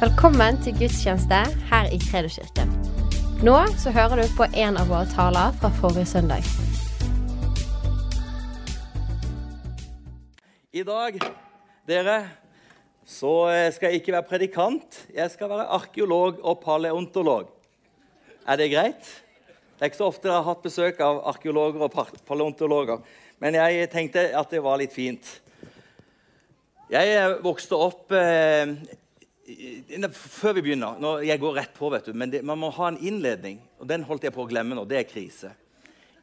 Velkommen til gudstjeneste her i Kredoskirken. Nå så hører du på en av våre taler fra forrige søndag. I dag, dere, så eh, skal jeg ikke være predikant. Jeg skal være arkeolog og paleontolog. Er det greit? Det er ikke så ofte jeg har hatt besøk av arkeologer og paleontologer. Men jeg tenkte at det var litt fint. Jeg eh, vokste opp eh, Før vi begynner nå, Jeg går rett på, vet du, men det, man må ha en innledning. Og den holdt jeg på å glemme nå. Det er krise.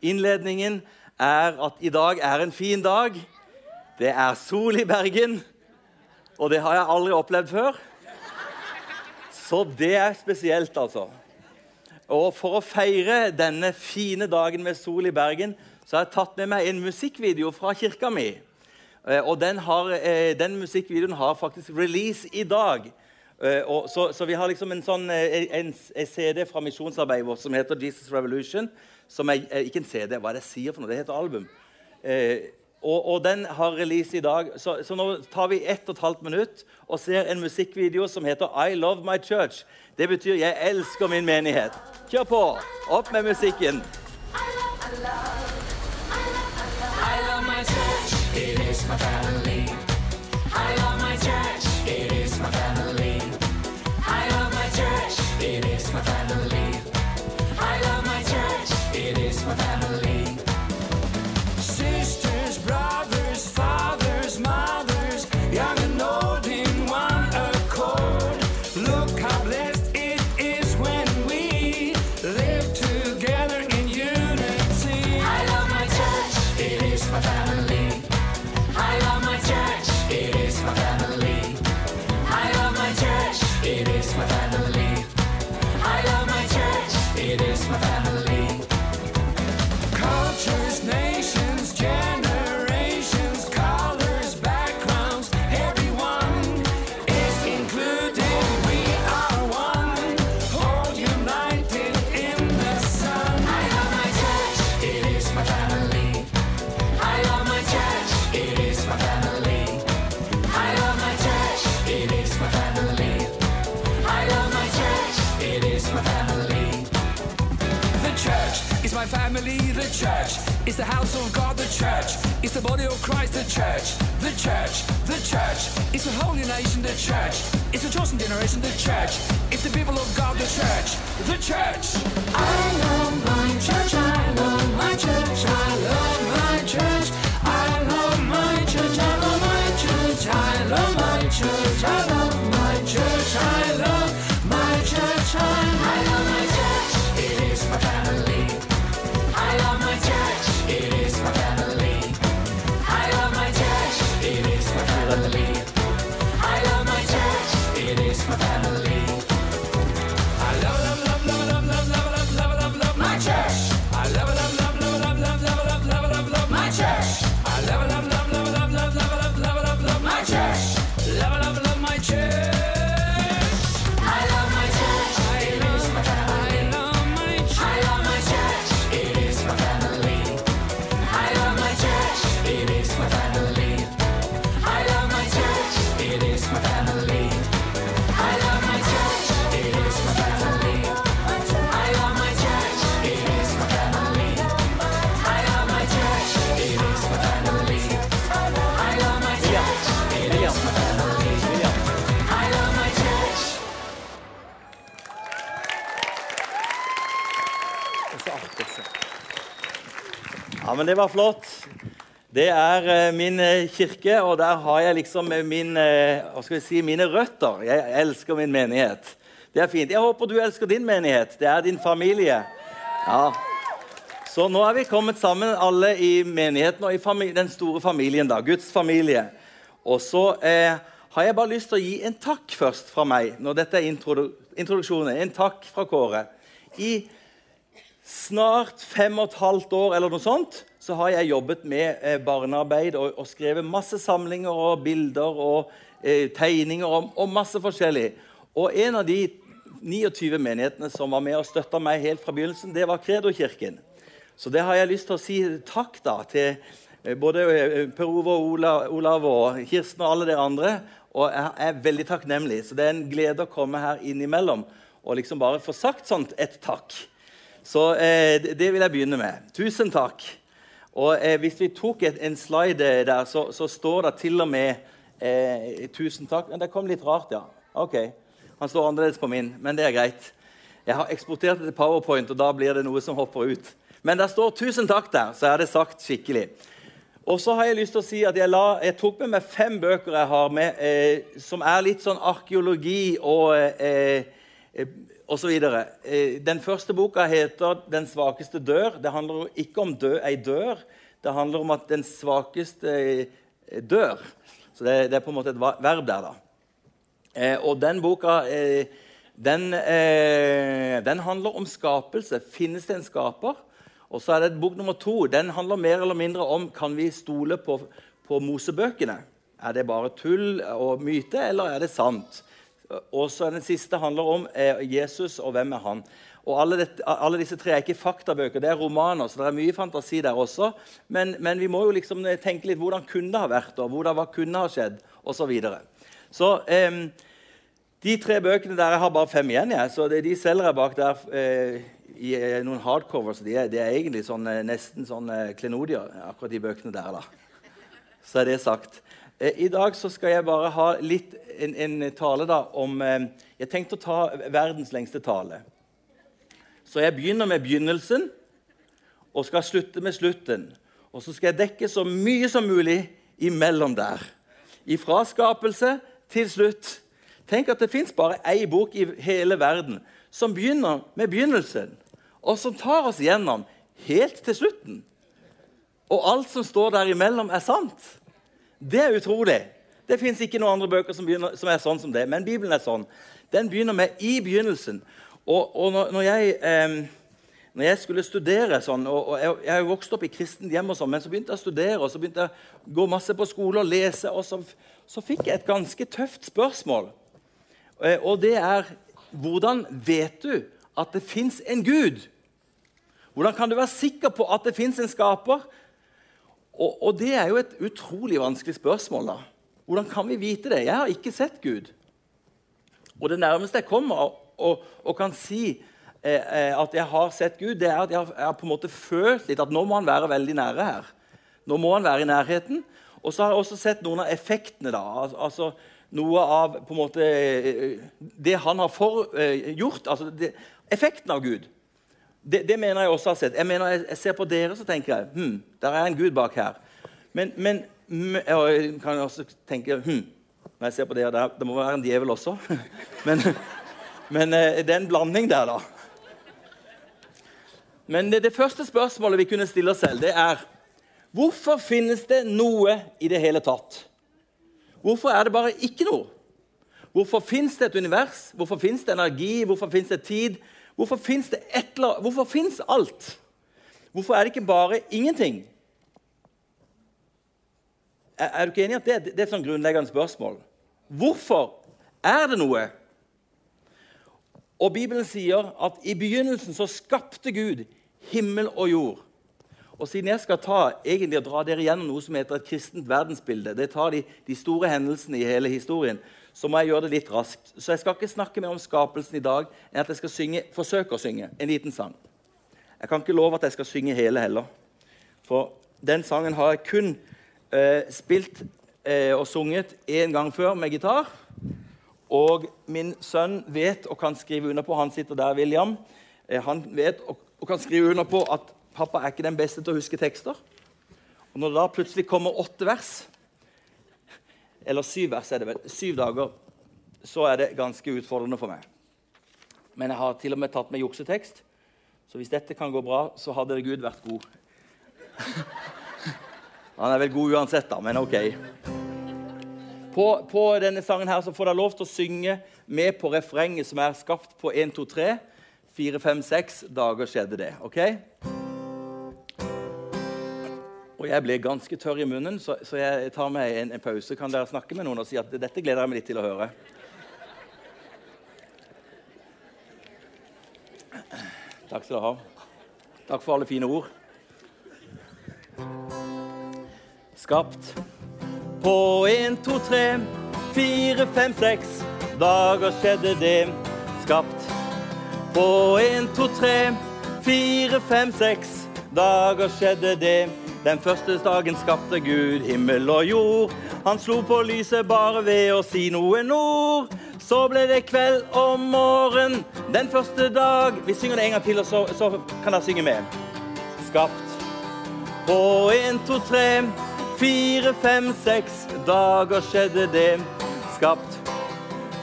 Innledningen er at i dag er en fin dag. Det er sol i Bergen, og det har jeg aldri opplevd før. Så det er spesielt, altså. Og for å feire denne fine dagen med sol i Bergen, så har jeg tatt med meg en musikkvideo fra kirka mi. Eh, Og den, har, eh, den musikkvideoen har faktisk release i dag. Og så, så vi har liksom en sånn eh, en, en CD fra misjonsarbeidet vårt som heter Jesus Revolution. Som er ikke en CD, hva er det jeg sier for noe? Det heter album. Uh, og, og den har release i dag. Så, så nå tar vi ett og et halvt minutt og ser en musikkvideo som heter I Love My Church. Det betyr 'Jeg elsker min menighet'. Kjør på! Opp med musikken. I love my church, it is my family. It is my family. Is the house of God, the church It's the body of Christ, the church. The church, the church It's the holy nation, the church It's the chosen generation, the church It's the people of God, the church. The church. I love my church, I love my church, I love Ja, men det var flott. Det er eh, min eh, kirke, og der har jeg liksom eh, min, hva skal vi si, mine røtter. Jeg elsker min menighet. Det er fint. Jeg håper du elsker din menighet. Det er din familie. Ja. Så nå er vi kommet sammen alle i menigheten og i den store familien, da, Guds familie. Og så eh, har jeg bare lyst til å gi en takk først fra meg. når dette er introdu introduksjonen. En takk fra Kåre. I snart fem og et halvt år eller noe sånt, så har jeg jobbet med eh, barnearbeid og, og skrevet masse samlinger og bilder og eh, tegninger og, og masse forskjellig. Og en av de 29 menighetene som var med og støtta meg helt fra begynnelsen, det var Kredo-kirken. Så det har jeg lyst til å si takk da til både eh, Per Ove og Ola, Olav og Kirsten og alle de andre. Og jeg er veldig takknemlig. Så det er en glede å komme her innimellom og liksom bare få sagt sånt et takk. Så eh, det- vil jeg begynne med. Tusen takk. Og eh, hvis vi tok et, en slide der, så, så står det til og med eh, 'Tusen takk'. Det kom litt rart, ja. Ok. Han står annerledes på min, men det er greit. Jeg har eksportert det til Powerpoint, og da blir det noe som hopper ut. Men det står 'tusen takk' der, så er det sagt skikkelig. Og så har jeg lyst til å si at jeg, la, jeg tok med meg fem bøker jeg har med, eh, som er litt sånn arkeologi og eh, eh, osv. Eh, den første boka heter 'Den svakeste dør'. Det handler ikke om dø, ei dør. Det handler om at den svakeste eh, dør. Så det, det er på en måte et verb der, da. Og den boka den, den handler om skapelse. Finnes det en skaper? Og så er det bok nummer to. Den handler mer eller mindre om kan vi stole på, på Mosebøkene. Er det bare tull og myte, eller er det sant? Og så er Den siste handler om eh, Jesus og hvem er han. Og alle, dette, alle disse tre er ikke faktabøker, det er romaner, så det er mye fantasi der også. Men, men vi må jo liksom tenke litt hvordan kunne det ha vært, og hvordan, hva kunne ha skjedd, osv. Så, videre. så eh, de tre bøkene der Jeg har bare fem igjen, jeg, så det, de selger jeg bak der eh, i eh, noen hardcovers. De er, de er egentlig sånn, eh, nesten sånn eh, klenodier, akkurat de bøkene der. da. Så er det sagt. Eh, I dag så skal jeg bare ha litt en, en tale da om eh, Jeg tenkte å ta verdens lengste tale. Så jeg begynner med begynnelsen og skal slutte med slutten. Og så skal jeg dekke så mye som mulig imellom der. Ifra skapelse til slutt. Tenk at det fins bare ei bok i hele verden som begynner med begynnelsen, og som tar oss gjennom helt til slutten. Og alt som står der imellom, er sant. Det er utrolig. Det fins ikke noen andre bøker som, begynner, som er sånn som det, men Bibelen er sånn. Den begynner med 'i begynnelsen'. Og, og når, når, jeg, eh, når jeg skulle studere sånn, og, og jeg, jo vokst opp i kristent hjem, og sånn, men så begynte jeg å studere og så begynte jeg å gå masse på skole og lese, og så, så fikk jeg et ganske tøft spørsmål. Eh, og det er hvordan vet du at det fins en Gud? Hvordan kan du være sikker på at det fins en skaper? Og, og det er jo et utrolig vanskelig spørsmål. da. Hvordan kan vi vite det? Jeg har ikke sett Gud. Og det nærmeste jeg kommer og, og, kan si eh, eh, at jeg har sett Gud, det er at jeg har, jeg har på en måte følt litt at nå må han være veldig nære her. Nå må han være i nærheten. Og så har jeg også sett noen av effektene. da, Al altså Noe av på en måte det han har eh, gjort. altså det, Effekten av Gud. Det, det mener jeg også har sett. Jeg mener jeg, ser på dere så tenker jeg, hm, der er en Gud bak her. Men, men jeg kan også tenke hm, når jeg ser på dere der, Det må være en djevel også. men men eh, det er en blanding der, da. Men det, det første spørsmålet vi kunne stille oss selv, det er Hvorfor finnes det noe i det hele tatt? Hvorfor er det bare ikke noe? Hvorfor fins det et univers? Hvorfor fins det energi? Hvorfor fins det tid? Hvorfor fins det et eller? Hvorfor fins alt? Hvorfor er det ikke bare ingenting? Er, er du ikke enig i at det, det er et sånn grunnleggende spørsmål? Hvorfor er det noe? Og Bibelen sier at i begynnelsen så skapte Gud himmel og jord. Og siden jeg skal ta, egentlig dra dere gjennom noe som heter et kristent verdensbilde, det tar de, de store hendelsene i hele historien, så må jeg gjøre det litt raskt. Så jeg skal ikke snakke mer om skapelsen i dag enn at jeg skal synge, forsøke å synge en liten sang. Jeg kan ikke love at jeg skal synge hele heller. For den sangen har jeg kun eh, spilt eh, og sunget én gang før med gitar. Og min sønn vet og kan skrive under på Han sitter der, William. Eh, han vet og, og kan skrive under på at pappa er ikke den beste til å huske tekster. Og når det da plutselig kommer åtte vers, eller syv vers er det vel, syv dager, så er det ganske utfordrende for meg. Men jeg har til og med tatt med juksetekst, så hvis dette kan gå bra, så hadde Gud vært god. Han er vel god uansett, da, men OK. På, på denne sangen her så får dere lov til å synge med på refrenget som er skapt på 1, 2, 3. 4, 5, 6 dager skjedde det. ok? Og jeg ble ganske tørr i munnen, så, så jeg tar meg en, en pause. Kan dere snakke med noen og si at dette gleder jeg meg litt til å høre? Takk skal du ha. Takk for alle fine ord. Skapt på en, to, tre, fire, fem, seks dager skjedde det. Skapt på en, to, tre, fire, fem, seks dager skjedde det. Den første dagen skapte Gud himmel og jord. Han slo på lyset bare ved å si noen ord. Så ble det kveld og morgen den første dag. Vi synger det en gang til, og så, så kan dere synge med. Skapt på en, to, tre, fire, fem, seks dager skjedde det. Skapt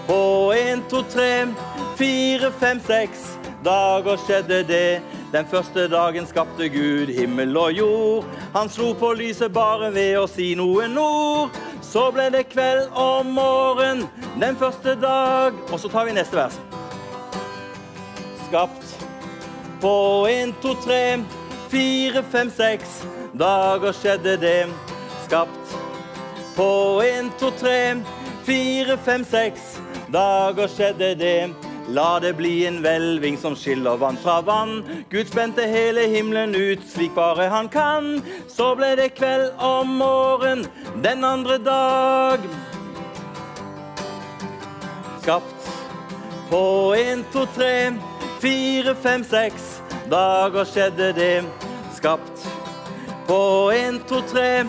på en, to, tre, fire, fem, seks dager skjedde det. Den første dagen skapte Gud himmel og jord. Han slo på lyset bare ved å si noen ord. Så ble det kveld og morgen den første dag. Og så tar vi neste vers. Skapt på en, to, tre, fire, fem, seks dager skjedde det. Skapt på en, to, tre, fire, fem, seks dager skjedde det. La det bli en hvelving som skiller vann fra vann. Gud spente hele himmelen ut slik bare han kan. Så ble det kveld om morgen den andre dag. Skapt på en, to, tre, fire, fem, seks dager skjedde det. Skapt på en, to, tre,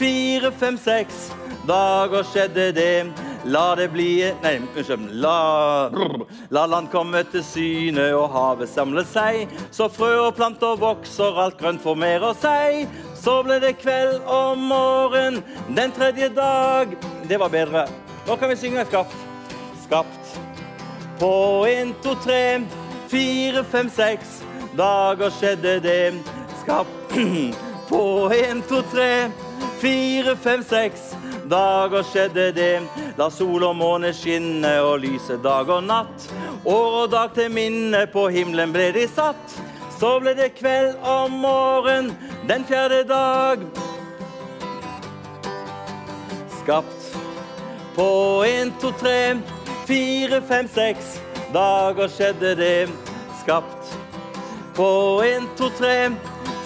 fire, fem, seks dager skjedde det. La det bli Nei, unnskyld. La, la land komme til syne og havet samle seg. Så frø og planter vokser, alt grønt formerer seg. Så ble det kveld og morgen den tredje dag. Det var bedre. Nå kan vi synge skapt. Skapt på en, to, tre, fire, fem, seks dager skjedde det. Skapt på en, to, tre, fire, fem, seks dager skjedde det. La sol og måne skinne og lyse dag og natt. År og dag til minne på himmelen ble de satt. Så ble det kveld og morgen den fjerde dag. Skapt på en, to, tre, fire, fem, seks dager skjedde det. Skapt på en, to, tre,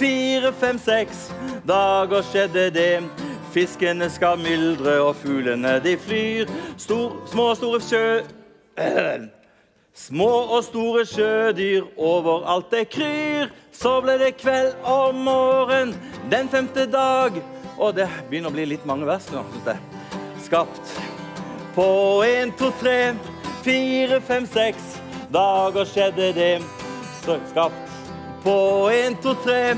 fire, fem, seks dager skjedde det. Fiskene skal myldre, og fuglene de flyr. Stor, små og store sjø... Små og store sjødyr overalt det kryr. Så ble det kveld og morgen den femte dag. Og det begynner å bli litt mange vers nå, synes jeg. Skapt på en, to, tre, fire, fem, seks dager skjedde det. Så skapt på en, to, tre,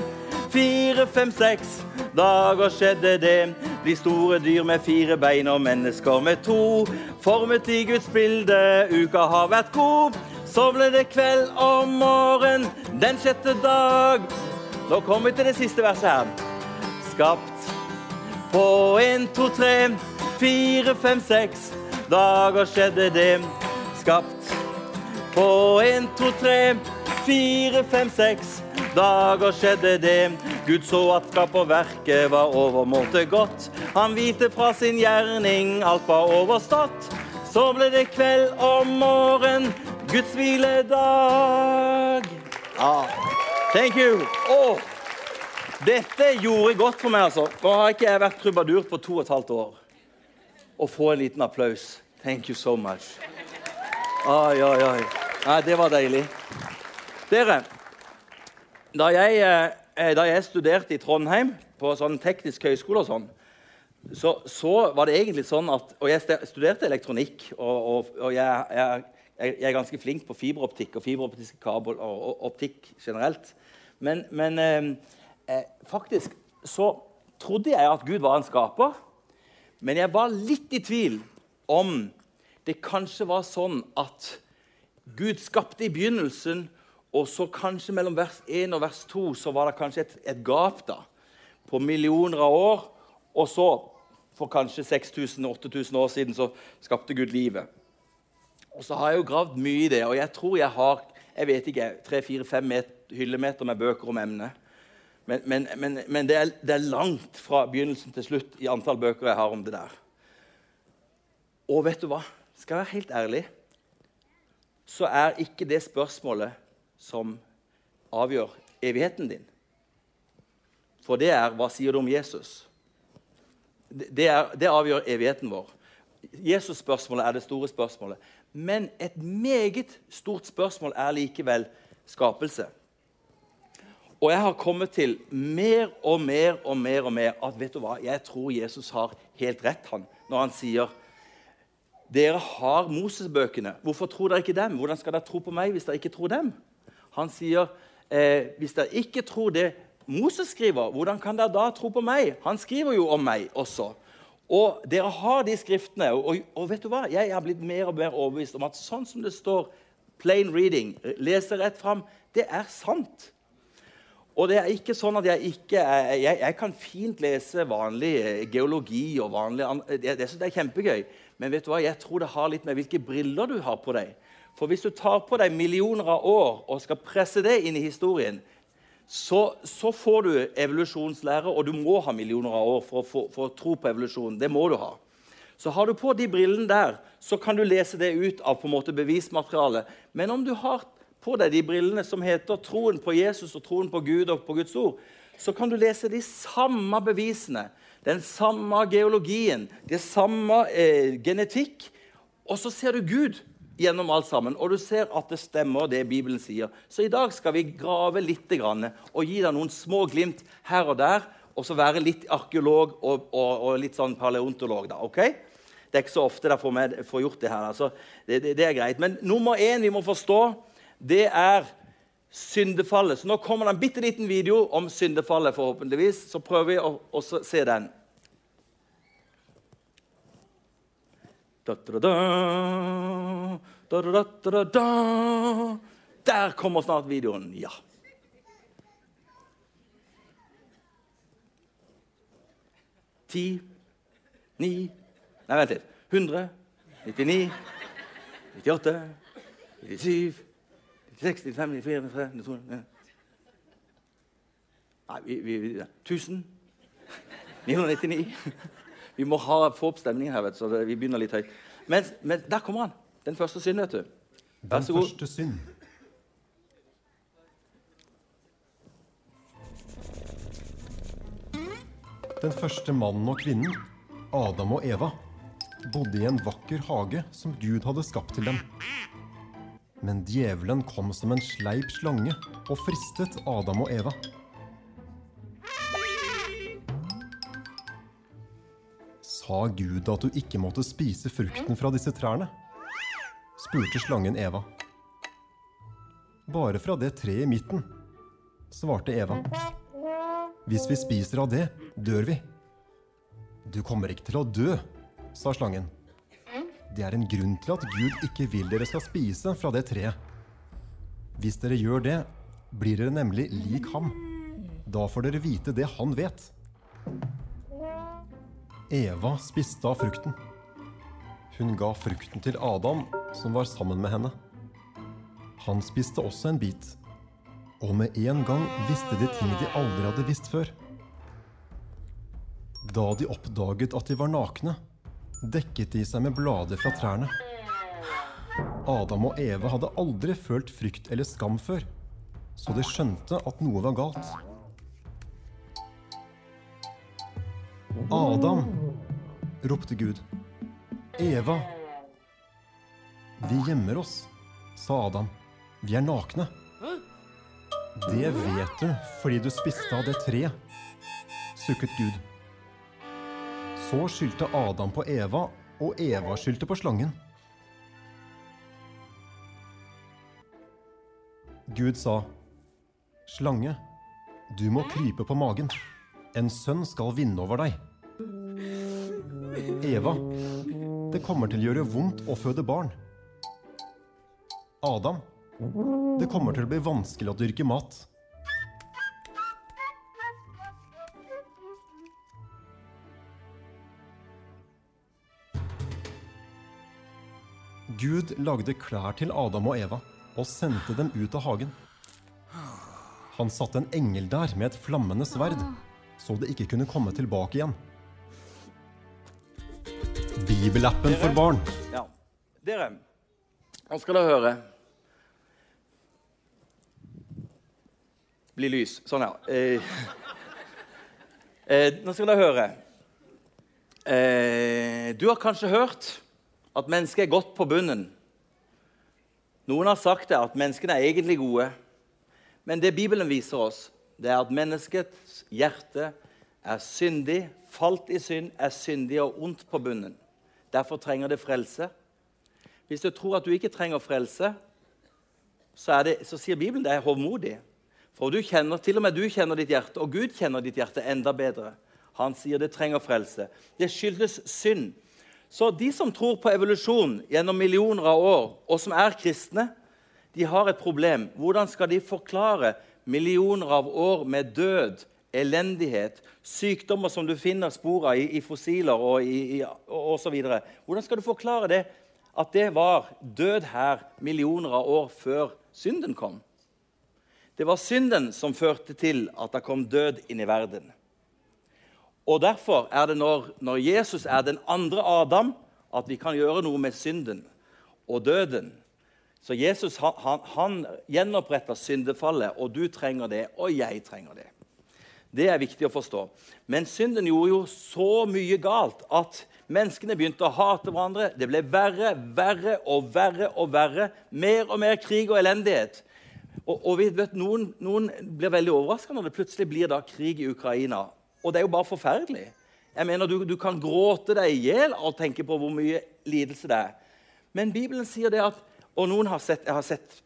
fire, fem, seks dager skjedde det. De store dyr med fire bein og mennesker med to. Formet i Guds bilde, uka har vært god. Så ble det kveld og morgen den sjette dag. Nå kommer vi til det siste verset her. Skapt på en, to, tre, fire, fem, seks dager skjedde det. Skapt på en, to, tre, fire, fem, seks dager skjedde det. Gud så at skaperverket var overmåte godt. Han vite fra sin gjerning, alt var overstått. Så ble det kveld og morgen, Guds hviledag. Ja, thank you. Oh. dette gjorde godt for meg, altså. Nå har ikke jeg vært trubadur på to og et halvt år. Å få en liten applaus. Thank you so much. Oi, oi, oi. Nei, det var deilig. Dere, da jeg, eh, da jeg studerte i Trondheim, på sånn teknisk høyskole og sånn, så, så var det egentlig sånn at Og jeg studerte elektronikk, og, og, og jeg, jeg, jeg er ganske flink på fiberoptikk og fiberoptiske kabel og, og optikk generelt. Men, men eh, eh, faktisk så trodde jeg at Gud var en skaper. Men jeg var litt i tvil om det kanskje var sånn at Gud skapte i begynnelsen, og så kanskje mellom vers 1 og vers 2 så var det kanskje et, et gap da, på millioner av år. Og så, for kanskje 6000-8000 år siden, så skapte Gud livet. Og så har jeg jo gravd mye i det, og jeg tror jeg har jeg vet ikke, 3-4-5 hyllemeter med bøker om emnet. Men, men, men, men det, er, det er langt fra begynnelsen til slutt i antall bøker jeg har om det der. Og vet du hva? Skal jeg være helt ærlig, så er ikke det spørsmålet som avgjør evigheten din. For det er hva sier du om Jesus? Det, er, det avgjør evigheten vår. Jesus-spørsmålet er det store spørsmålet. Men et meget stort spørsmål er likevel skapelse. Og jeg har kommet til mer og mer og mer og mer at vet du hva, jeg tror Jesus har helt rett han, når han sier dere har Moses-bøkene. Hvorfor tror dere ikke dem? Hvordan skal dere tro på meg hvis dere ikke tror dem? Han sier eh, hvis dere ikke tror det Moses skriver, hvordan kan dere da tro på meg? Han skriver jo om meg også. Og dere har de skriftene. Og, og, vet du hva? Jeg har blitt mer og mer overbevist om at sånn som det står plain reading, lese rett fram, det er sant. Og det er ikke sånn at jeg ikke jeg, jeg kan fint lese vanlig eh, geologi og vanlig jeg, det, det synes jeg er kjempegøy. Men vet du hva? jeg tror det har litt med hvilke briller du har på deg. For hvis du tar på deg millioner av år og skal presse det inn i historien, så, så får du evolusjonslære, og du må ha millioner av år for, få- for å tro på evolusjon. Det må du ha. Så har du på de brillene der, så kan du lese det ut av på en måte bevismaterialet. Men om du har på deg de brillene som heter troen på Jesus og troen på Gud og på Guds ord, så kan du lese de samme bevisene, den samme geologien, det samme eh, genetikk, og så ser du Gud gjennom alt sammen, og du ser at det stemmer, det Bibelen sier. Så i dag skal vi grave litt og gi deg noen små glimt her og der, og så være litt arkeolog og, og, og litt sånn paleontolog. da, ok? Det er ikke så ofte dere får, får gjort det her. altså. Det, det, det er greit. Men nummer én vi må forstå, det er syndefallet. Så nå kommer det en bitte liten video om syndefallet, forhåpentligvis. Så prøver vi å, å se se den. Da-da-da, da-da-da-da-da. Der kommer snart videoen. Ja. Ti, ni Nei, vent litt. 100, 99, 98, 97 96, 95, 94, 93, 92 Nei, vi, vi, vi 1000 999 Vi må ha, få opp stemningen her, vet så vi begynner litt høyt. Men, men der kommer han. Den første synd, vet du. Vær så god. Den første synd. Den første mannen og kvinnen, Adam og Eva, bodde i en vakker hage som Gud hadde skapt til dem. Men djevelen kom som en sleip slange og fristet Adam og Eva. Sa Gud at du ikke måtte spise frukten fra disse trærne? Spurte slangen Eva. Bare fra det treet i midten, svarte Eva. Hvis vi spiser av det, dør vi. Du kommer ikke til å dø, sa slangen. Det er en grunn til at Gud ikke vil dere skal spise fra det treet. Hvis dere gjør det, blir dere nemlig lik ham. Da får dere vite det han vet. Eva spiste av frukten. Hun ga frukten til Adam, som var sammen med henne. Han spiste også en bit, og med en gang visste de ting de aldri hadde visst før. Da de oppdaget at de var nakne, dekket de seg med blader fra trærne. Adam og Eva hadde aldri følt frykt eller skam før, så de skjønte at noe var galt. Adam, ropte Gud. Eva. Vi gjemmer oss, sa Adam. Vi er nakne. Det vet du fordi du spiste av det treet, sukket Gud. Så skyldte Adam på Eva, og Eva skyldte på slangen. Gud sa, Slange, du må krype på magen. En sønn skal vinne over deg. Eva, det kommer til å gjøre vondt å føde barn. Adam, det kommer til å bli vanskelig å dyrke mat. Gud lagde klær til Adam og Eva og sendte dem ut av hagen. Han satte en engel der med et flammende sverd, så det ikke kunne komme tilbake igjen. Bibelappen for barn. Ja. Dere, nå skal dere høre. Bli lys. Sånn, ja. Eh, eh, nå skal dere høre. Eh, du har kanskje hørt at mennesket er godt på bunnen. Noen har sagt det, at menneskene er egentlig gode. Men det Bibelen viser oss, det er at menneskets hjerte er syndig, falt i synd, er syndig og ondt på bunnen. Derfor trenger det frelse. Hvis du tror at du ikke trenger frelse, så, det, så sier Bibelen det er hovmodig. For du kjenner, til og med du kjenner ditt hjerte, og Gud kjenner ditt hjerte enda bedre. Han sier det trenger frelse. Det skyldes synd. Så de som tror på evolusjon gjennom millioner av år, og som er kristne, de har et problem. Hvordan skal de forklare millioner av år med død, elendighet, sykdommer som du finner spor av i, i fossiler og, i, i, og, og så videre? Hvordan skal du forklare det? At det var død her millioner av år før synden kom? Det var synden som førte til at det kom død inn i verden. Og Derfor er det når, når Jesus er den andre Adam, at vi kan gjøre noe med synden og døden. Så Jesus han, han, han gjenoppretter syndefallet, og du trenger det, og jeg trenger det. Det er viktig å forstå. Men synden gjorde jo så mye galt at menneskene begynte å hate hverandre. Det ble verre, verre og verre og verre. Mer og mer krig og elendighet. Og, og vet, noen, noen blir veldig overraska når det plutselig blir da krig i Ukraina. Og det er jo bare forferdelig. Jeg mener, Du, du kan gråte deg i hjel og tenke på hvor mye lidelse det er. Men Bibelen sier det at Og noen har sett, jeg har sett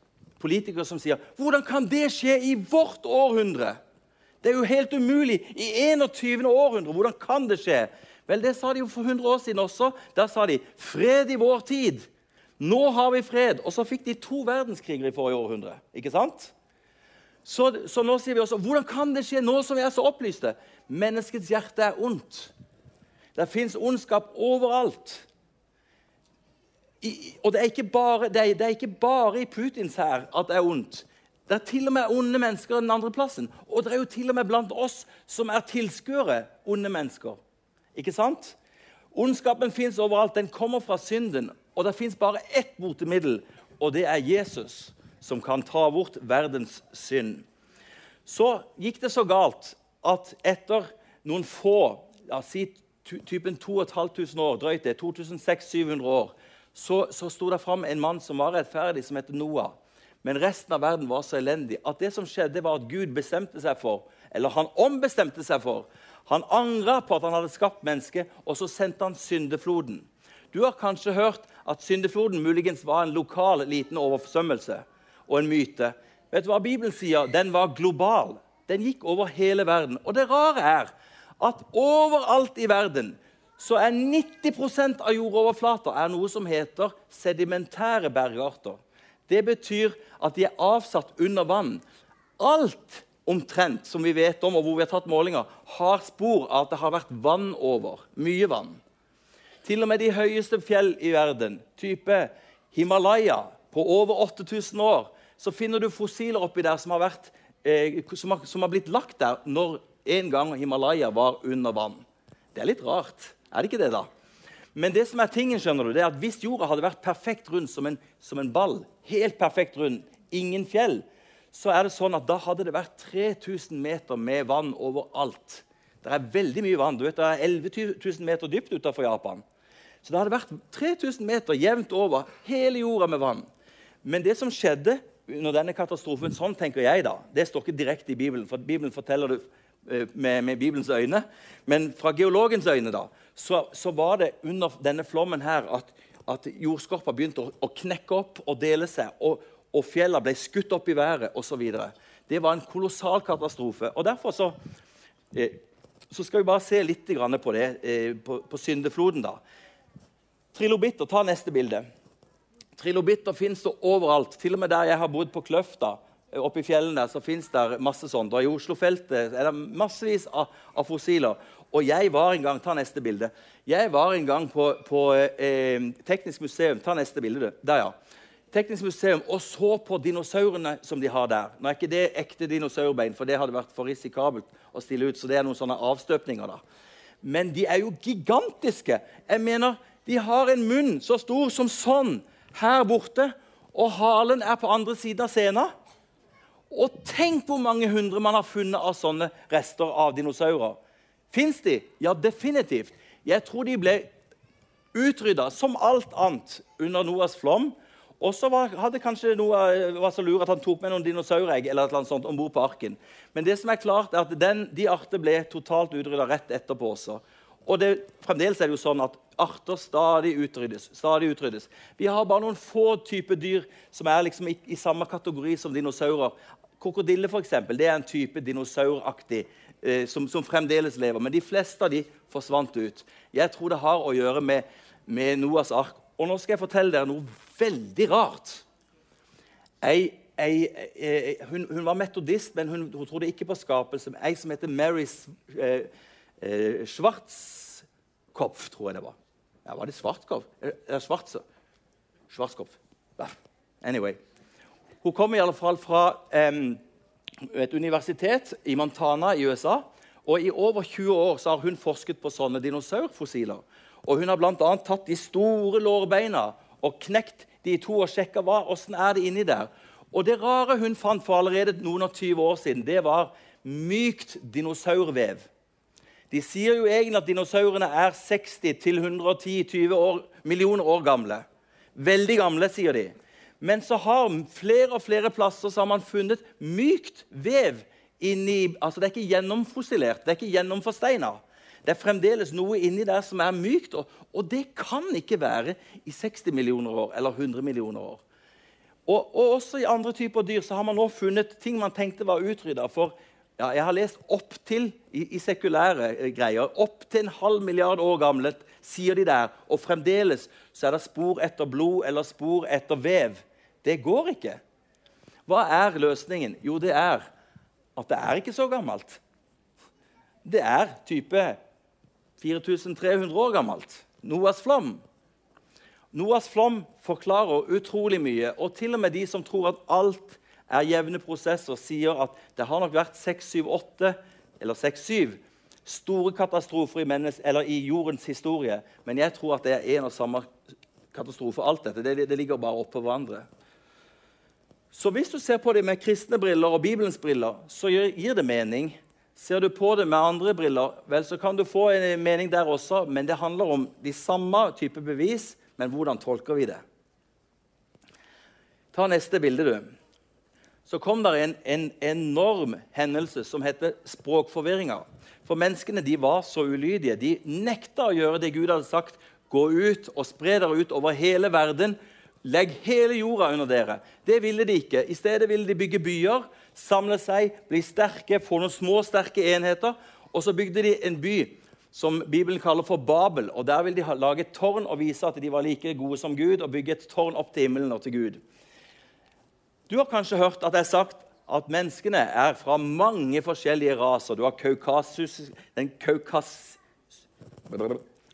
politikere som sier Hvordan kan det skje i vårt århundre? Det er jo helt umulig. I 21. århundre. Hvordan kan det skje? Vel, Det sa de jo for 100 år siden også. Da sa de 'fred i vår tid'. Nå har vi fred. Og så fikk de to verdenskriger i forrige århundre. Ikke sant? Så, så nå sier vi også hvordan kan det skje nå som vi er så opplyste? Menneskets hjerte er ondt. Det fins ondskap overalt. I, og det er, bare, det, er, det er ikke bare i Putins hær at det er ondt. Det er til og med onde mennesker den andre plassen. Og det er jo til og med blant oss som er tilskuere, onde mennesker. Ikke sant? Ondskapen fins overalt. Den kommer fra synden. Og det fins bare ett botemiddel, og det er Jesus, som kan ta bort verdens synd. Så gikk det så galt at etter noen få, ja, si typen 2500 år, drøyt det, 2600-700 år, så, så sto det fram en mann som var rettferdig, som heter Noah. Men resten av verden var så elendig at det som skjedde var at Gud bestemte seg for, eller han ombestemte seg for Han angra på at han hadde skapt mennesket, og så sendte han syndefloden. Du har kanskje hørt at syndefloden muligens var en lokal liten overforsømmelse og en myte. Vet du hva Bibelen sier? Den var global. Den gikk over hele verden. Og det rare er at overalt i verden så er 90% av jordoverflata er noe som heter sedimentære bergarter. Det betyr at de er avsatt under vann. Alt omtrent som vi vet om, og hvor vi har tatt målinger, har spor av at det har vært vann over. Mye vann. Til og med de høyeste fjell i verden, type Himalaya, på over 8000 år, så finner du fossiler oppi der som har, vært, eh, som har, som har blitt lagt der når en gang Himalaya var under vann. Det er litt rart. Er det ikke det, da? Men det som er tingen, skjønner du, det er at hvis jorda hadde vært perfekt rund som en, som en ball, helt perfekt rund, ingen fjell, så er det sånn at da hadde det vært 3000 meter med vann overalt. Det er veldig mye vann. Du vet, Det er 11 000 meter dypt utenfor Japan. Så det hadde vært 3000 meter jevnt over hele jorda med vann. Men det som skjedde under denne katastrofen, sånn tenker jeg da, det står ikke direkte i Bibelen, for Bibelen forteller det med, med Bibelens øyne, men fra geologens øyne da, så, så var det under denne flommen her at, at jordskorpa begynte å, å, knekke opp og dele seg. Og, og fjellene ble skutt opp i været osv. Det var en kolossal katastrofe. og Derfor så, eh, så skal vi bare se litt på det, eh, på, på, syndefloden. da. Trilobitter, ta neste bilde. Trilobitter fins det overalt. Til og med der jeg har bodd på Kløfta, eh, oppe i fjellene så fins det masse sånt. Og I Oslofeltet er det massevis av, av fossiler. Og jeg var en gang Ta neste bilde. Jeg var en gang på, på eh, Teknisk museum. Ta neste bilde, du. Der, ja. Teknisk museum og så på dinosaurene som de har der. Nå er ikke det ekte dinosaurbein, for det hadde vært for risikabelt å stille ut. så det er noen sånne avstøpninger da. Men de er jo gigantiske. Jeg mener, De har en munn så stor som sånn her borte, og halen er på andre siden av scenen. Og tenk hvor mange hundre man har funnet av sånne rester av dinosaurer. Fins de? Ja, definitivt. Jeg tror de ble utrydda som alt annet under Noas flom. Og så hadde kanskje Noah var så lur at han tok med noen dinosauregg eller noe sånt om bord på arken. Men det som er klart er at den, de arter ble totalt utrydda rett etterpå også. Og det, fremdeles er det jo sånn at arter stadig utryddes. stadig utryddes. Vi har bare noen få typer dyr som er liksom i, i samme kategori som dinosaurer. Krokodille for eksempel, det er en type dinosauraktig eh, som, som fremdeles lever. Men de fleste av de forsvant ut. Jeg tror det har å gjøre med, med Noas ark. Og nå skal jeg fortelle dere noe veldig rart. Ei, ei, ei, hun, hun var metodist, men hun, hun trodde ikke på skapelse. Ei som heter Mary eh, eh, Schwartzkopf, tror jeg det var. Ja, Var det Svartkopf? Eller Svartse? Schwarzkopf. Anyway. Hun kom i alle fall fra um, et universitet i Montana i USA. Og I over 20 år har hun forsket på sånne dinosaurfossiler. Og Hun har bl.a. tatt de store lårbeina og knekt de to og sjekka hvordan er det inni der. Og Det rare hun fant for allerede noen og 20 år siden, det var mykt dinosaurvev. De sier jo egentlig at dinosaurene er 60-110-20 år, millioner år gamle. Veldig gamle, sier de. Men så har flere og flere plasser så har man funnet mykt vev inni altså Det er ikke gjennomfossilert, det er ikke gjennomforsteina. Det er fremdeles noe inni der som er mykt, og, og det kan ikke være i 60 millioner år eller 100 millioner år. Og, og også i andre typer dyr så har man nå funnet ting man tenkte var utrydda. For ja, jeg har lest opp til i, i sekulære eh, greier, opp til en halv milliard år gamle, sier de der. Og fremdeles så er det spor etter blod eller spor etter vev. Det går ikke. Hva er løsningen? Jo, det er at det er ikke så gammelt. Det er type 4300 år gammelt. Noas flom. Noas flom forklarer utrolig mye. Og til og med de som tror at alt er jevne prosesser, sier at det har nok vært 6-7-8 eller 6-7 store katastrofer i, mennes, i jordens historie. Men jeg tror at det er en og samme katastrofe. Alt dette det, det ligger bare oppå hverandre. Så hvis du ser på det med kristne briller og Bibelens briller, så gir det mening. Ser du på det med andre briller, vel, så kan du få en mening der også, men det handler om de samme type bevis, men hvordan tolker vi det? Ta neste bilde, du. Så kom det en, en enorm hendelse som heter språkforvirringer. For menneskene de var så ulydige. De nekta å gjøre det Gud hadde sagt. Gå ut og spre dere ut over hele verden. Legg hele jorda under dere. Det ville de ikke. I stedet ville de bygge byer, samle seg, bli sterke, få noen små, sterke enheter. Og så bygde de en by som Bibelen kaller for Babel. og Der ville de lage et tårn og vise at de var like gode som Gud, og bygge et tårn opp til himmelen og til Gud. Du har kanskje hørt at jeg har sagt at menneskene er fra mange forskjellige raser. Du har Kaukasus, den kaukas...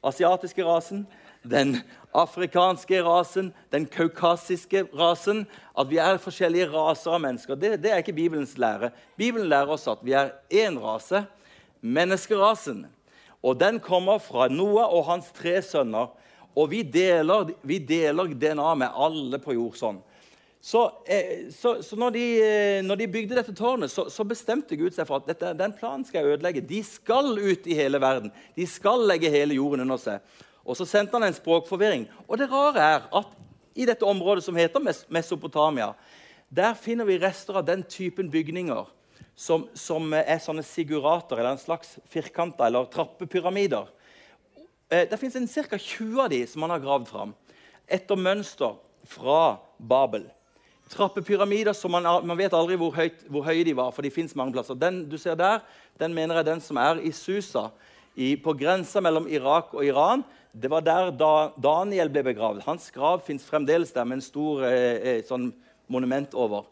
asiatiske rasen, den afrikanske rasen, den kaukasiske rasen. At vi er forskjellige raser av mennesker. Det, det er ikke Bibelens lære. Bibelen lærer oss at vi er én rase, menneskerasen. Og den kommer fra Noah og hans tre sønner. Og vi deler, vi deler DNA med alle på jord sånn. Så, eh, så, så når, de, eh, når de bygde dette tårnet, så, så bestemte Gud seg for at dette, den planen skal jeg ødelegge. De skal ut i hele verden. De skal legge hele jorden under seg. Og så sendte han en språkforvirring. Og det rare er at i dette området som heter Mes- Mesopotamia, der finner vi rester av den typen bygninger som, som er sånne sigurater, eller en slags firkanter eller trappepyramider. Eh, Det fins ca. 20 av de som man har gravd fram, etter mønster fra Babel. Trappepyramider som man, man vet aldri hvor, høyt, hvor høye de var, for de mange plasser. Den du ser der, den mener jeg den som er i Susa, i, på grensa mellom Irak og Iran. Det var der da Daniel ble begravd. Hans grav fins fremdeles der med en stor eh, eh, sånn monument over.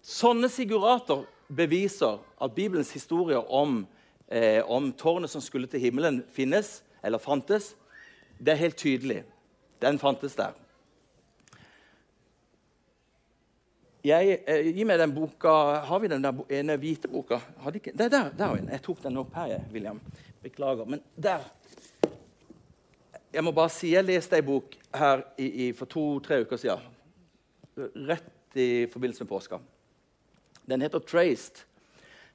Sånne sigurater beviser at Bibelens historier om, eh, om tårnet som skulle til himmelen, finnes, eller fantes. Det er helt tydelig. Den fantes der. Jeg, eh, gi meg den boka Har vi den der ene hvite boka? Ikke? Er der, der. Jeg tok den opp her, jeg, William. Beklager. Men der Jeg må bare si jeg leste ei bok her i, i, for to-tre uker siden. Rett i forbindelse med påska. Den heter 'Traced'.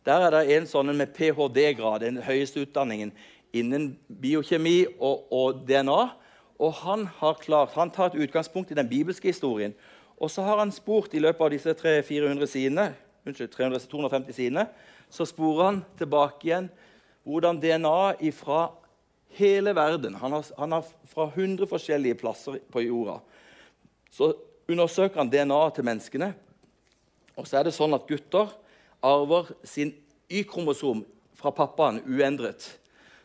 Der er det en sånn med ph.d.-grad, den høyeste utdanningen innen biokjemi og, og DNA. Og han har klart, han tar et utgangspunkt i den bibelske historien. Og så har han spurt i løpet av disse 300-400 sidene, unnskyld, 300, 250 sidene, så sporer han tilbake igjen hvordan DNA fra hele verden Han har, han har fra 100 forskjellige plasser på jorda. Så undersøker han DNA til menneskene. Og så er det sånn at gutter arver sin Y-kromosom fra pappaen uendret.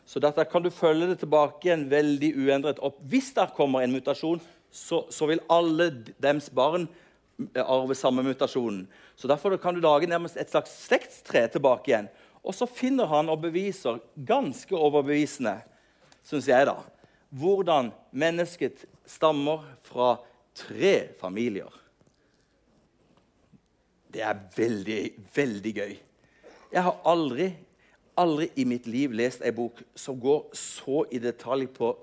Så dette kan du følge det tilbake igjen veldig uendret opp. Hvis der kommer en mutasjon, så, så vil alle dems barn eh, arve samme mutasjonen. Så Derfor kan du lage nærmest et slags slektstre tilbake igjen. Og så finner han og beviser, ganske overbevisende, syns jeg, da, hvordan mennesket stammer fra tre familier. Det er veldig, veldig gøy. Jeg har aldri, aldri i mitt liv lest ei bok som går så i detalj på,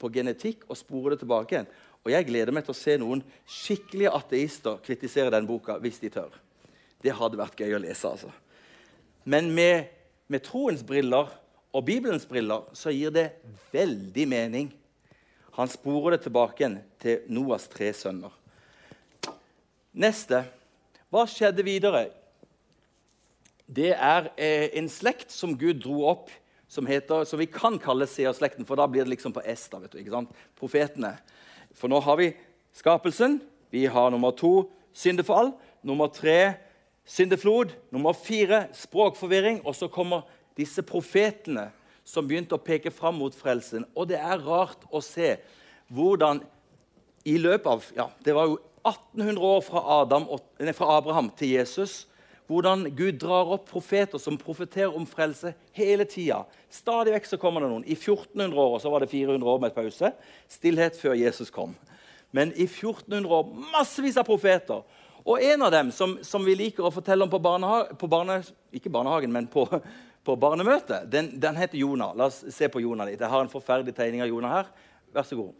på genetikk og sporer det tilbake igjen. Og jeg gleder meg til å se noen skikkelige ateister kritisere den boka hvis de tør. Det hadde vært gøy å lese, altså. Men med, med troens briller og Bibelens briller så gir det veldig mening. Han sporer det tilbake til Noas tre sønner. Neste. Hva skjedde videre? Det er eh, en slekt som Gud dro opp, som, heter, som vi kan kalle seerslekten, for da blir det liksom på S. da, vet du, ikke sant? Profetene. For nå har vi skapelsen. Vi har nummer to syndefall. Nummer tre syndeflod. Nummer fire språkforvirring. Og så kommer disse profetene som begynte å peke fram mot frelsen. Og det er rart å se hvordan i løpet av ja, Det var jo 1800 år fra, Adam, nei, fra Abraham til Jesus. Hvordan Gud drar opp profeter som profeterer om frelse hele tida. Stadig vekk så kommer det noen. I 1400 år og så var det 400 år med pause. Stillhet før Jesus kom. Men i 1400 år massevis av profeter. Og en av dem som, som vi liker å fortelle om på, barneha på barne, ikke barnehagen, men på, på barnemøtet, den, den, heter Jonah. La oss se på Jonah litt. Jeg har en forferdelig tegning av Jonah her. Vær så god.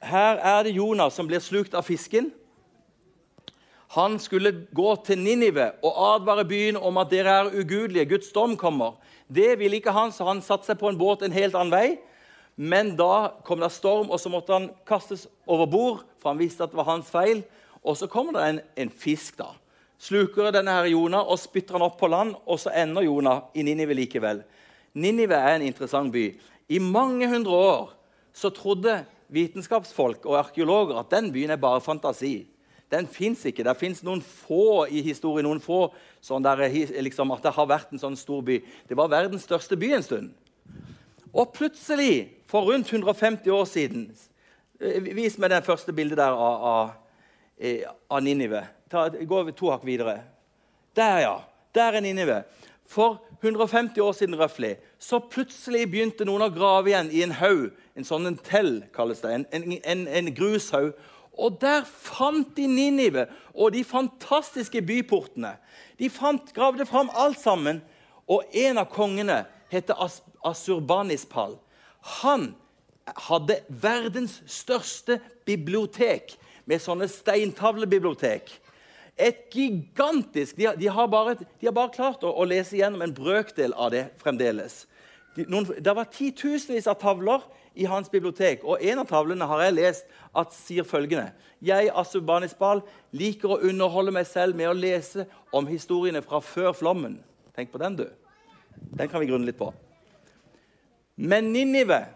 Her er det Jonah som blir slukt av fisken. Han skulle gå til Ninive og advare byen om at dere er ugudelige. Guds dom kommer. Det ville ikke han, så han satte seg på en båt en helt annen vei. Men da kom det storm, og så måtte han kastes over bord, for han visste at det var hans feil. Og så kommer det en, en fisk, da. Sluker denne her Jonah og spytter han opp på land, og så ender Jonah i Ninive likevel. Ninive er en interessant by. I mange hundre år så trodde vitenskapsfolk og arkeologer at den byen er bare fantasi. Den fins ikke. Det fins noen få i historien, noen få sånn der, liksom, at det har vært en sånn stor by. Det var verdens største by en stund. Og plutselig, for rundt 150 år siden Vis meg det første bildet der av, av, av Ninive. Ta, gå to hakk videre. Der, ja. Der er Ninive. For 150 år siden røftlig, så plutselig begynte noen å grave igjen i en haug. En sånn en tell, kalles det. En, en, en, en grushaug. Og der fant de Ninive og de fantastiske byportene. De fant, gravde fram alt sammen. Og en av kongene heter As Asurbaниspal. Han hadde verdens største bibliotek med sånne steintavlebibliotek. Et gigantisk De, de, har, bare, de har, bare, klart å, å, lese gjennom en brøkdel av det fremdeles. Noen, det var titusenvis av tavler i hans bibliotek, og en av tavlene har jeg lest at sier følgende Jeg, Asubanisbal, liker å underholde meg selv med å lese om historiene fra før flommen. Tenk på den, du. Den kan vi grunne litt på. Men Ninive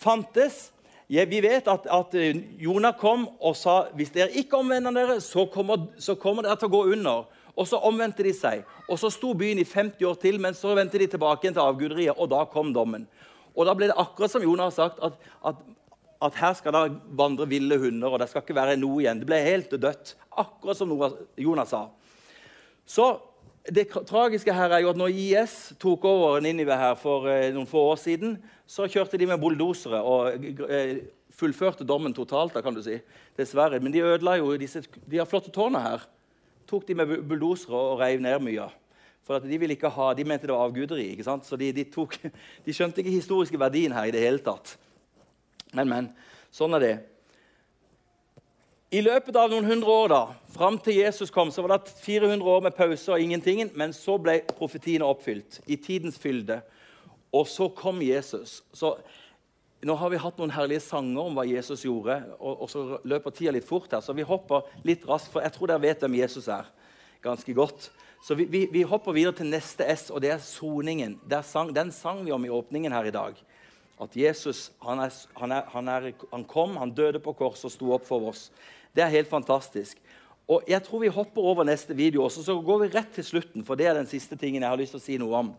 fantes. Ja, vi vet at, at, Jonah kom og sa hvis dere ikke omvender dere, så kommer, så kommer dere til å gå under. Og så omvendte de seg. Og så sto byen i 50 år til, men så vendte de tilbake igjen til avguderiet, og da kom dommen. Og da ble det akkurat som Jonah har sagt, at, at, at her skal det vandre ville hunder, og det skal ikke være noe igjen. Det ble helt dødt. Akkurat som Jonah sa. Så det tragiske her er jo at når IS tok over Ninive her for eh, noen få år siden, så kjørte de med bulldosere og eh, fullførte dommen totalt. da kan du si. Dessverre. Men de ødela jo disse, de har flotte tårner her. Tok de med bulldosere og reiv ned mye. For de ha, de mente det var avguderi. ikke sant? Så de, de, tok, de skjønte ikke historiske verdien her i det hele tatt. Men, men. Sånn er det. I løpet av noen hundre år, da, fram til Jesus kom, så var det 400 år med pause og ingenting, men så ble profetiene oppfylt i tidens fylde. Og så kom Jesus. Så nå har vi hatt noen herlige sanger om hva Jesus gjorde, og, og så løper tida litt fort her, så vi hopper litt raskt, for jeg tror dere vet hvem Jesus er ganske godt. Så vi, vi, vi hopper videre til neste S, og det er soningen. Der sang, den sang vi om i åpningen her i dag. At Jesus han, er, han, er, han, er, han kom, han døde på korset og sto opp for oss. Det er helt fantastisk. Og jeg tror vi hopper over neste video også, så går vi rett til slutten. For det er den siste tingen jeg har lyst til å si noe om.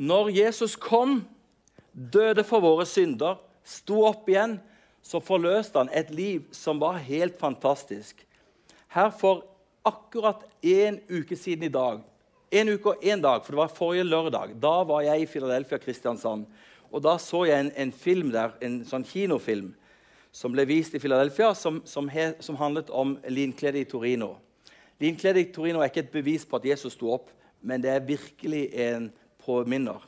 Når Jesus kom, døde for våre synder, sto opp igjen, så forløste han et liv som var helt fantastisk. Her for akkurat én uke siden i dag En uke og én dag, for det var forrige lørdag. Da var jeg i Philadelphia, Kristiansand. Og da så jeg en, en film der, en sånn kinofilm som ble vist i Philadelphia, som, som, he, som handlet om linkledet i Torino. Linkledet i Torino er ikke et bevis på at Jesus sto opp, men det er virkelig en påminner.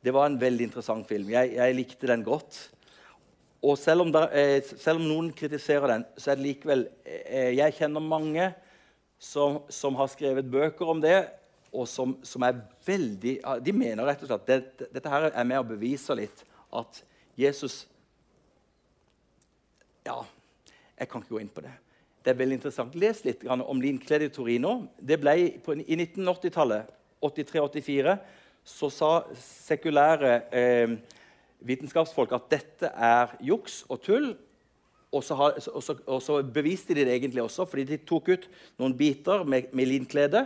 Det var en veldig interessant film. Jeg, jeg likte den godt. Og selv om, der, eh, selv om, noen kritiserer den, så er det likevel eh, Jeg kjenner mange som, som, har skrevet bøker om det, og som, som er veldig De mener rett og slett at det, dette her er med å bevise litt at Jesus Ja, jeg kan ikke gå inn på det. Det er veldig interessant. Les litt om linkledet Kledi Torino. Det ble på, I 1980-tallet, 83-84, så sa sekulære eh, vitenskapsfolk at dette er juks og tull. Og så, har, og, så, og så, beviste de det egentlig også, fordi de tok ut noen biter med, med linklede.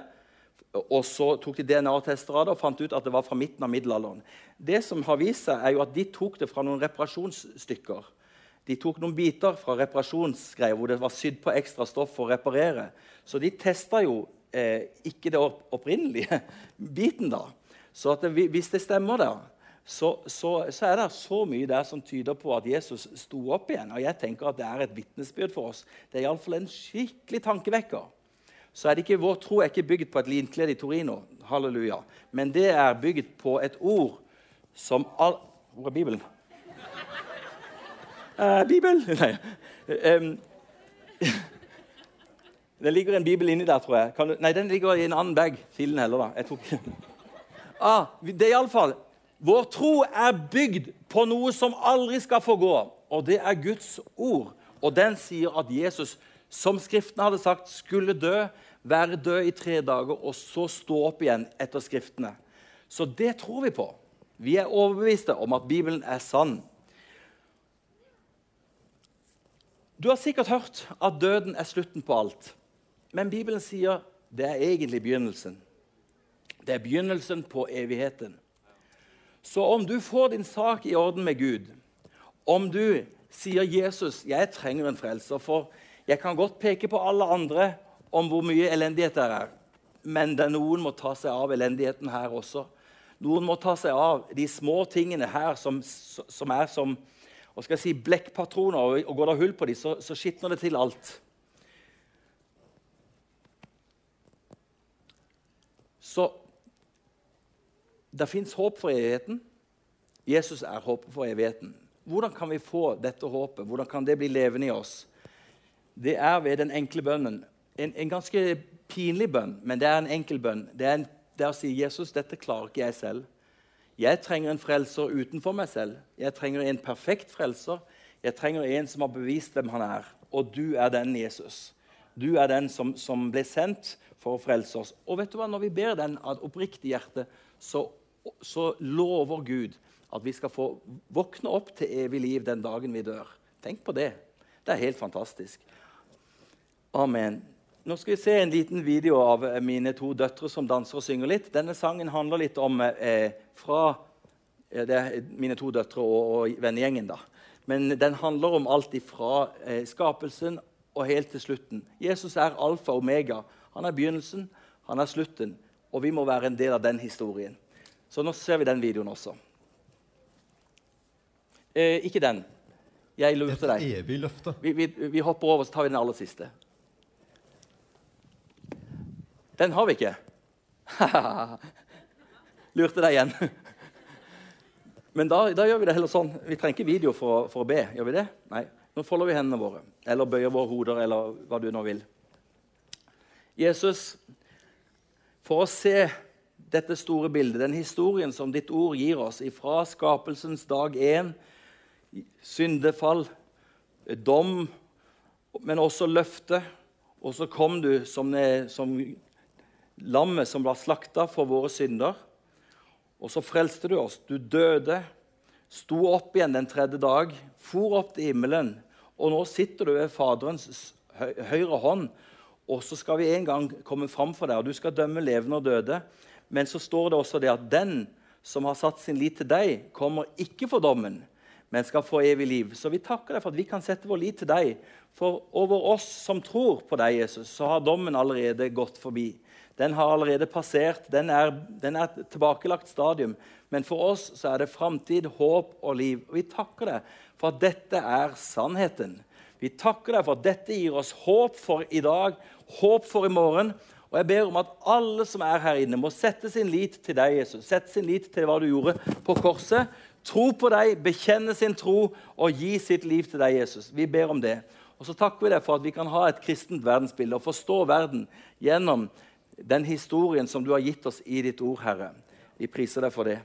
Og så tok de DNA-tester av det og fant ut at det var fra midten av middelalderen. Det som har vist seg, er jo at De tok det fra noen reparasjonsstykker. De tok noen biter fra reparasjonsgreier hvor det var sydd på ekstra stoff for å reparere. Så de testa jo eh, ikke det opprinnelige biten. da. Så det, hvis det stemmer, da, så, så, så, er det så mye der som tyder på at Jesus sto opp igjen. Og jeg tenker at det er et vitnesbyrd for oss. Det er iallfall en skikkelig tankevekker så er det ikke, vår tro er ikke bygd på et linklede i Torino. Halleluja. Men det er bygd på et ord som all... Hvor er Bibelen? Eh, Bibel? Nei. Um, det ligger en bibel inni der, tror jeg. Du... Nei, den ligger i en annen bag. Filen heller, da. Jeg tok... ah, det er iallfall Vår tro er bygd på noe som aldri skal få gå, og det er Guds ord. Og den sier at Jesus som Skriften hadde sagt, skulle dø, være død i tre dager og så stå opp igjen etter Skriftene. Så det tror vi på. Vi er overbeviste om at Bibelen er sann. Du har sikkert hørt at døden er slutten på alt. Men Bibelen sier det er egentlig begynnelsen. Det er begynnelsen på evigheten. Så om du får din sak i orden med Gud, om du sier 'Jesus, jeg trenger en frelser', for jeg kan godt peke på alle andre om hvor mye elendighet det er. Men det noen må ta seg av elendigheten her også. Noen må ta seg av de små tingene her som, som er som hva skal jeg si, blekkpatroner. Og går det hull på dem, så, så skitner det til alt. Så det fins håp for evigheten. Jesus er håpet for evigheten. Hvordan kan vi få dette håpet? Hvordan kan det bli levende i oss? det er ved den enkle bønnen. En, en, ganske pinlig bønn, men det er en enkel bønn. Det er, en, det er å si Jesus, dette klarer ikke jeg selv. Jeg trenger en frelser utenfor meg selv. Jeg trenger en perfekt frelser. Jeg trenger en som har bevist hvem han er. Og du er den Jesus. Du er den som, som ble sendt for å frelse oss. Og vet du hva? Når vi ber den av oppriktig hjerte, så, så lover Gud at vi skal få våkne opp til evig liv den dagen vi dør. Tenk på det. Det er helt fantastisk. Amen. Nå skal vi se en liten video av eh, mine to døtre som danser og synger litt. Denne sangen handler litt om eh, fra eh, mine to døtre og, og vennegjengen. da. Men den handler om alt ifra eh, skapelsen og helt til slutten. Jesus er alfa og omega. Han er begynnelsen, han er slutten. Og vi må være en del av den historien. Så nå ser vi den videoen også. Eh, ikke den. Jeg lurte deg. Et evig løfte. Vi, vi, vi hopper over, så tar vi den aller siste. Den har vi ikke. Lurte deg igjen. Men da, da, gjør vi det heller sånn. Vi trenger ikke video for, for, å be. Gjør vi det? Nei. Nå folder vi hendene våre, eller bøyer våre hoder, eller hva du nå vil. Jesus, for å se dette store bildet, den historien som ditt ord gir oss, fra skapelsens dag én, syndefall, dom, men også løfte. Og så kom du som, som lammet som ble slakta for våre synder. Og så frelste du oss. Du døde, sto opp igjen den tredje dag, for opp til himmelen. Og nå sitter du ved Faderens høyre hånd, og så skal vi en gang komme fram for deg, og du skal dømme levende og døde. Men så står det også det at den som har satt sin lit til deg, kommer ikke for dommen, men skal få evig liv. Så vi takker deg for at vi kan sette vår lit til deg. For over oss som tror på deg, Jesus, så har dommen allerede gått forbi. Den har allerede passert. Den er, den er et tilbakelagt stadium. Men for oss så er det framtid, håp og liv. Og vi takker deg for at dette er sannheten. Vi takker deg for at dette gir oss håp for i dag, håp for i morgen. Og jeg ber om at alle som er her inne, må sette sin lit til deg, Jesus. Sette sin lit til hva du gjorde på korset. Tro på deg, bekjenne sin tro og gi sitt liv til deg, Jesus. Vi ber om det. Og så takker vi deg for at vi kan ha et kristent verdensbilde og forstå verden gjennom den historien som du har gitt oss i ditt ord, Herre. Vi priser deg for det.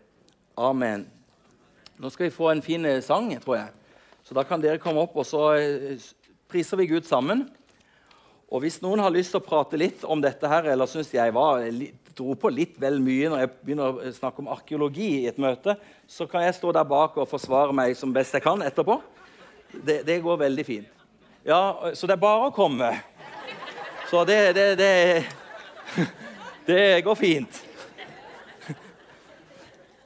Amen. Nå skal vi få en fin eh, sang, tror jeg. Så da kan dere komme opp, og så eh, priser vi Gud sammen. Og hvis noen har lyst til å prate litt om dette her, eller syns jeg var, dro på litt vel mye når jeg begynner å snakke om arkeologi i et møte, så kan jeg stå der bak og forsvare meg som best jeg kan etterpå. Det, det går veldig fint. Ja, Så det er bare å komme. Så det, det, det Det går fint.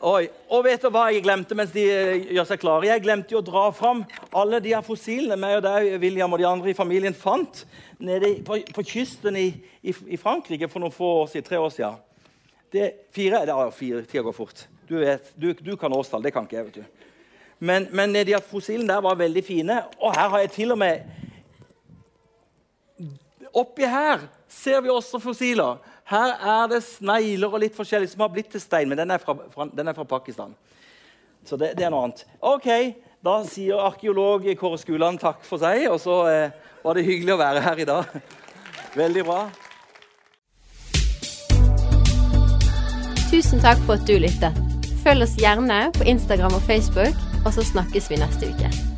Oi, og vet du hva jeg glemte mens de eh, gjør seg klare? Jeg glemte jo å dra fram alle de her fossilene meg og deg, William og de andre i familien fant nede på, på kysten i, i, i Frankrike for noen få år siden. Tre år siden. Det, fire, det, er fire, Tida går fort. Du, vet, du, du kan årstall, det kan ikke jeg. vet du. Men, men de her fossilene der var veldig fine. Og her har jeg til og med Oppi her ser vi også fossiler. Her er det snegler og litt forskjellig som har blitt til stein, men den er fra, fra, den er fra Pakistan. Så det, det er noe annet. Ok, Da sier arkeolog Kåre Skuland takk for seg, og så eh, var det hyggelig å være her i dag. Veldig bra. Tusen takk for at du lyttet. Følg oss gjerne på Instagram og Facebook, og så snakkes vi neste uke.